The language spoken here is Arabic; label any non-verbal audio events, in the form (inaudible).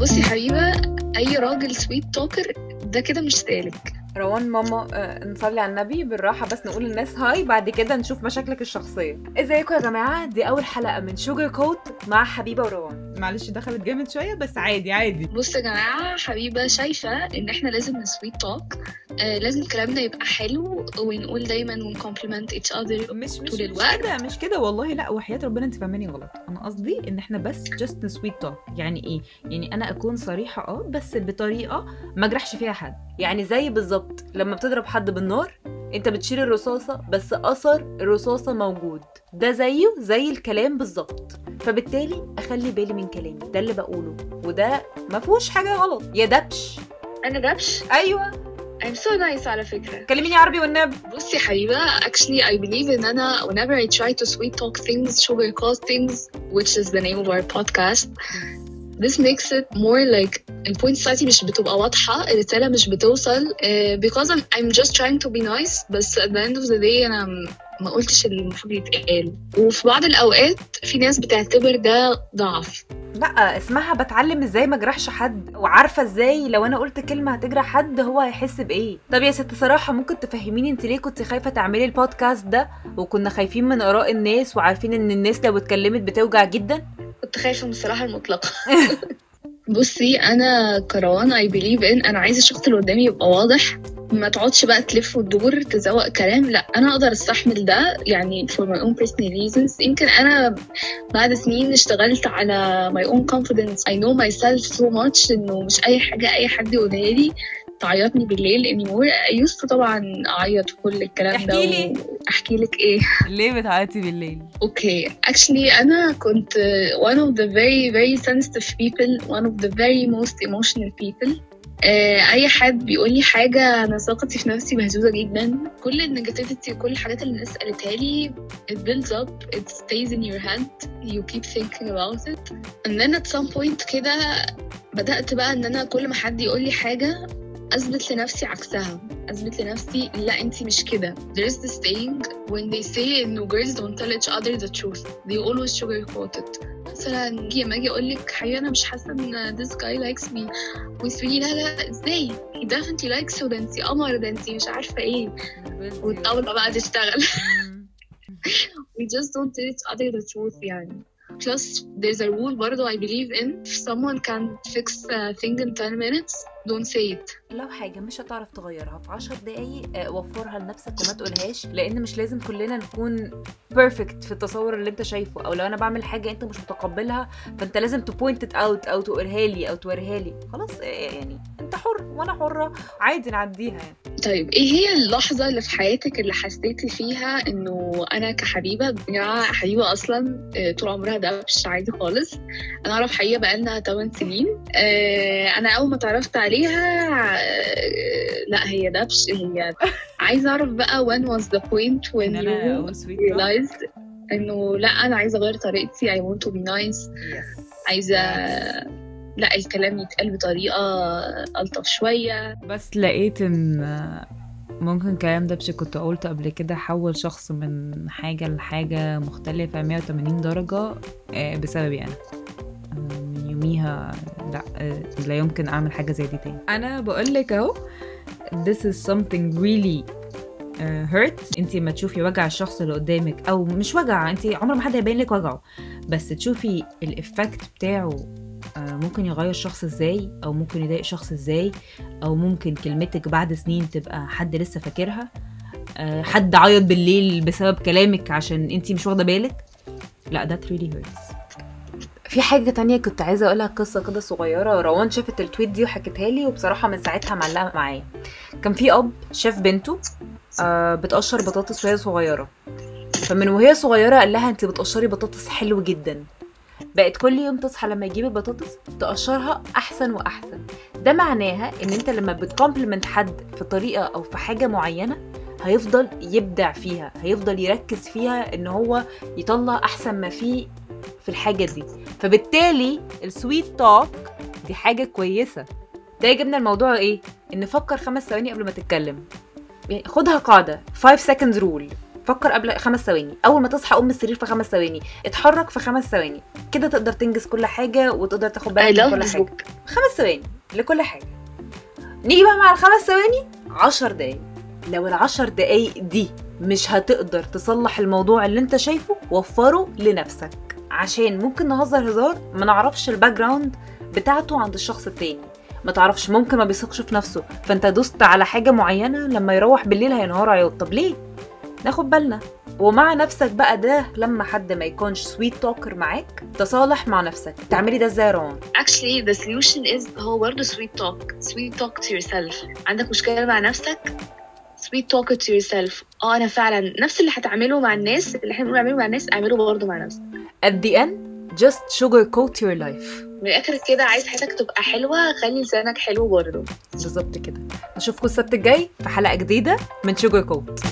بصي يا حبيبة أي راجل sweet talker ده كده مش سالك. روان ماما آه، نصلي على النبي بالراحة بس نقول للناس hi بعد كده نشوف مشاكلك الشخصية. إزيكم يا جماعة؟ دي أول حلقة من Sugar Coat مع حبيبة وروان. معلش دخلت جامد شوية بس عادي عادي. بص يا جماعة حبيبة شايفة إن إحنا لازم ن sweet talk آه لازم كلامنا يبقى حلو ونقول دايما ون compliment each other مش مش طول مش الوقت. كده مش كده والله. لا وحياة ربنا انت فاهماني غلط. أنا قصدي إن إحنا بس just sweet talk يعني إيه؟ يعني أنا أكون صريحة آه بس بطريقة ما أجرحش فيها حد. يعني زي بالظبط لما بتضرب حد بالنار أنت بتشيل الرصاصة بس أثر الرصاصة موجود. ده زيه زي الكلام بالظبط. فبالتالي أخلي بالي من كلامي. ده اللي بقوله. وده ما فيهوش حاجة غلط. يا دبش. أنا دبش؟ أيوه. I'm so nice على فكرة كلميني عربي والنبي بصي يا حبيبة actually I believe إن أنا whenever I try to sweet talk things sugarcoat things which is the name of our podcast this makes it more like البوينت بتاعتي مش بتبقى واضحة الرسالة مش بتوصل uh, because I'm, I'm just trying to be nice بس at the end of the day أنا م- ما قلتش اللي المفروض يتقال. وفي بعض الأوقات في ناس بتعتبر ده ضعف. لا اسمها بتعلم إزاي ما اجرحش حد وعارفة إزاي لو أنا قلت كلمة هتجرح حد هو هيحس بإيه. طب يا ست صراحة ممكن تفهميني أنت ليه كنت خايفة تعملي البودكاست ده؟ وكنا خايفين من آراء الناس وعارفين إن الناس لو اتكلمت بتوجع جدا؟ كنت خايفة من الصراحة المطلقة. (laughs) بصي أنا كروان I believe in أنا عايزة الشخص اللي قدامي يبقى واضح. ما تقعدش بقى تلف وتدور تزوق كلام. لا أنا أقدر أستحمل ده يعني for my own personal reasons. يمكن أنا بعد سنين اشتغلت على my own confidence. I know myself so much إنه مش أي حاجة أي حد يقولها لي تعيطني بالليل anymore. To طبعا أعيط وكل الكلام ده احكي لي. أحكي لك إيه. ليه بتعيطي بالليل؟ Okay, actually أنا كنت one of the very very sensitive people, one of the very most emotional people. Uh, أي حد بيقول لي حاجة أنا ثقتي في نفسي مهزوزة جدا كل النيجاتيفيتي وكل الحاجات اللي الناس قالتها لي it builds up it stays in your head you keep thinking about it and then at some point كده بدأت بقى إن أنا كل ما حد يقول لي حاجة أثبت لنفسي عكسها أثبت لنفسي لا أنتي مش كده there is this saying when they say إنه girls don't tell each other the truth they always sugarcoat it مثلا نيجي لما أجي أقول لك حبيبي أنا مش حاسة إن this guy likes me. وتقولي لا لا إزاي؟ He definitely likes you ده انتي قمر ده انتي مش عارفة إيه. والطاولة بقى تشتغل. (laughs) we just don't tell each other the truth يعني. Plus there's a rule برضه I believe in if someone can fix a thing in 10 minutes don't say it. لو حاجة مش هتعرف تغيرها في 10 دقايق آه، وفرها لنفسك وما تقولهاش لأن مش لازم كلنا نكون perfect في التصور اللي انت شايفه أو لو أنا بعمل حاجة أنت مش متقبلها فأنت لازم ت point out أو تقولها لي أو توريها لي. خلاص آه، يعني انت حر وأنا حرة عادي نعديها يعني. طيب إيه هي اللحظة اللي في حياتك اللي حسيتي فيها انه أنا كحبيبة يا جماعة حبيبة أصلا آه، طول عمرها دبش عادي خالص. أنا اعرف حقيقة بقالنا 8 سنين. آه، أنا اول ما اتعرفت عليها آه، لا هي دبش هي عايزة اعرف بقى when was the point when you realized انه لا أنا عايزة اغير طريقتي I want to be nice. عايزة لا الكلام يتقال بطريقة ألطف شوية. بس لقيت إن ممكن كلام ده بشي كنت قلت قبل كده حول شخص من حاجة لحاجة مختلفة 180 درجة آه، بسببي آه، من يوميها لا آه، لا يمكن أعمل حاجة زي دي تاني. أنا بقولك أهو this is something really uh, hurts انت ما تشوفي وجع الشخص اللي قدامك أو مش وجع انت عمر ما حد هيبين لك وجعه بس تشوفي الافكت بتاعه آه، ممكن يغير شخص إزاي أو ممكن يضايق شخص إزاي أو ممكن كلمتك بعد سنين تبقى حد لسه فاكرها. آه، حد عيط بالليل بسبب كلامك عشان انتي مش واخدة بالك؟ لا ده really hurts. في حاجة تانية كنت عايزة أقولها قصة كده صغيرة. روان شافت التويت دي وحكتها لي وبصراحة من ساعتها معلقة معايا. كان في أب شاف بنته آه بتقشر بطاطس وهي صغيرة. فمن وهي صغيرة قال لها أنت بتقشري بطاطس حلو جدا. بقت كل يوم تصحى لما تجيب البطاطس تقشرها أحسن وأحسن. ده معناها إن أنت لما بتكومبلمنت حد في طريقة أو في حاجة معينة هيفضل يبدع فيها هيفضل يركز فيها إن هو يطلع أحسن ما فيه في الحاجة دي. فبالتالي السويت توك دي حاجة كويسة. ده يجيبنا الموضوع إيه؟ إن فكر خمس ثواني قبل ما تتكلم. يعني خدها قاعدة. 5 seconds rule. فكر قبل خمس ثواني. أول ما تصحى قوم من السرير في خمس ثواني. اتحرك في خمس ثواني. كده تقدر تنجز كل حاجة وتقدر تاخد بالك من كل حاجة. book. خمس ثواني لكل حاجة. نيجي بقى مع الخمس ثواني؟ عشر دقايق. لو العشر دقايق دي مش هتقدر تصلح الموضوع اللي انت شايفه وفره لنفسك. عشان ممكن نهزر هزار ما نعرفش ال background بتاعته عند الشخص التاني. ما تعرفش ممكن ما بيثقش في نفسه. فانت دوست على حاجة معينة لما يروح بالليل هينهار عياط طب ليه؟ ناخد بالنا. ومع نفسك بقى ده لما حد ما يكونش sweet talker معاك تصالح مع نفسك. تعملي ده إزاي يا روان actually the solution is هو برضه sweet talk. Sweet talk to yourself. عندك مشكلة مع نفسك؟ Sweet talk to yourself. آه أنا فعلا نفس اللي هتعمله مع الناس اللي إحنا بنقول اعمله مع الناس اعمله برضه مع نفسك. At the end just sugarcoat your life. من الآخر كده عايز حياتك تبقى حلوة خلي لسانك حلو برضه. بالظبط كده. نشوفكم السبت الجاي في حلقة جديدة من sugarcoat.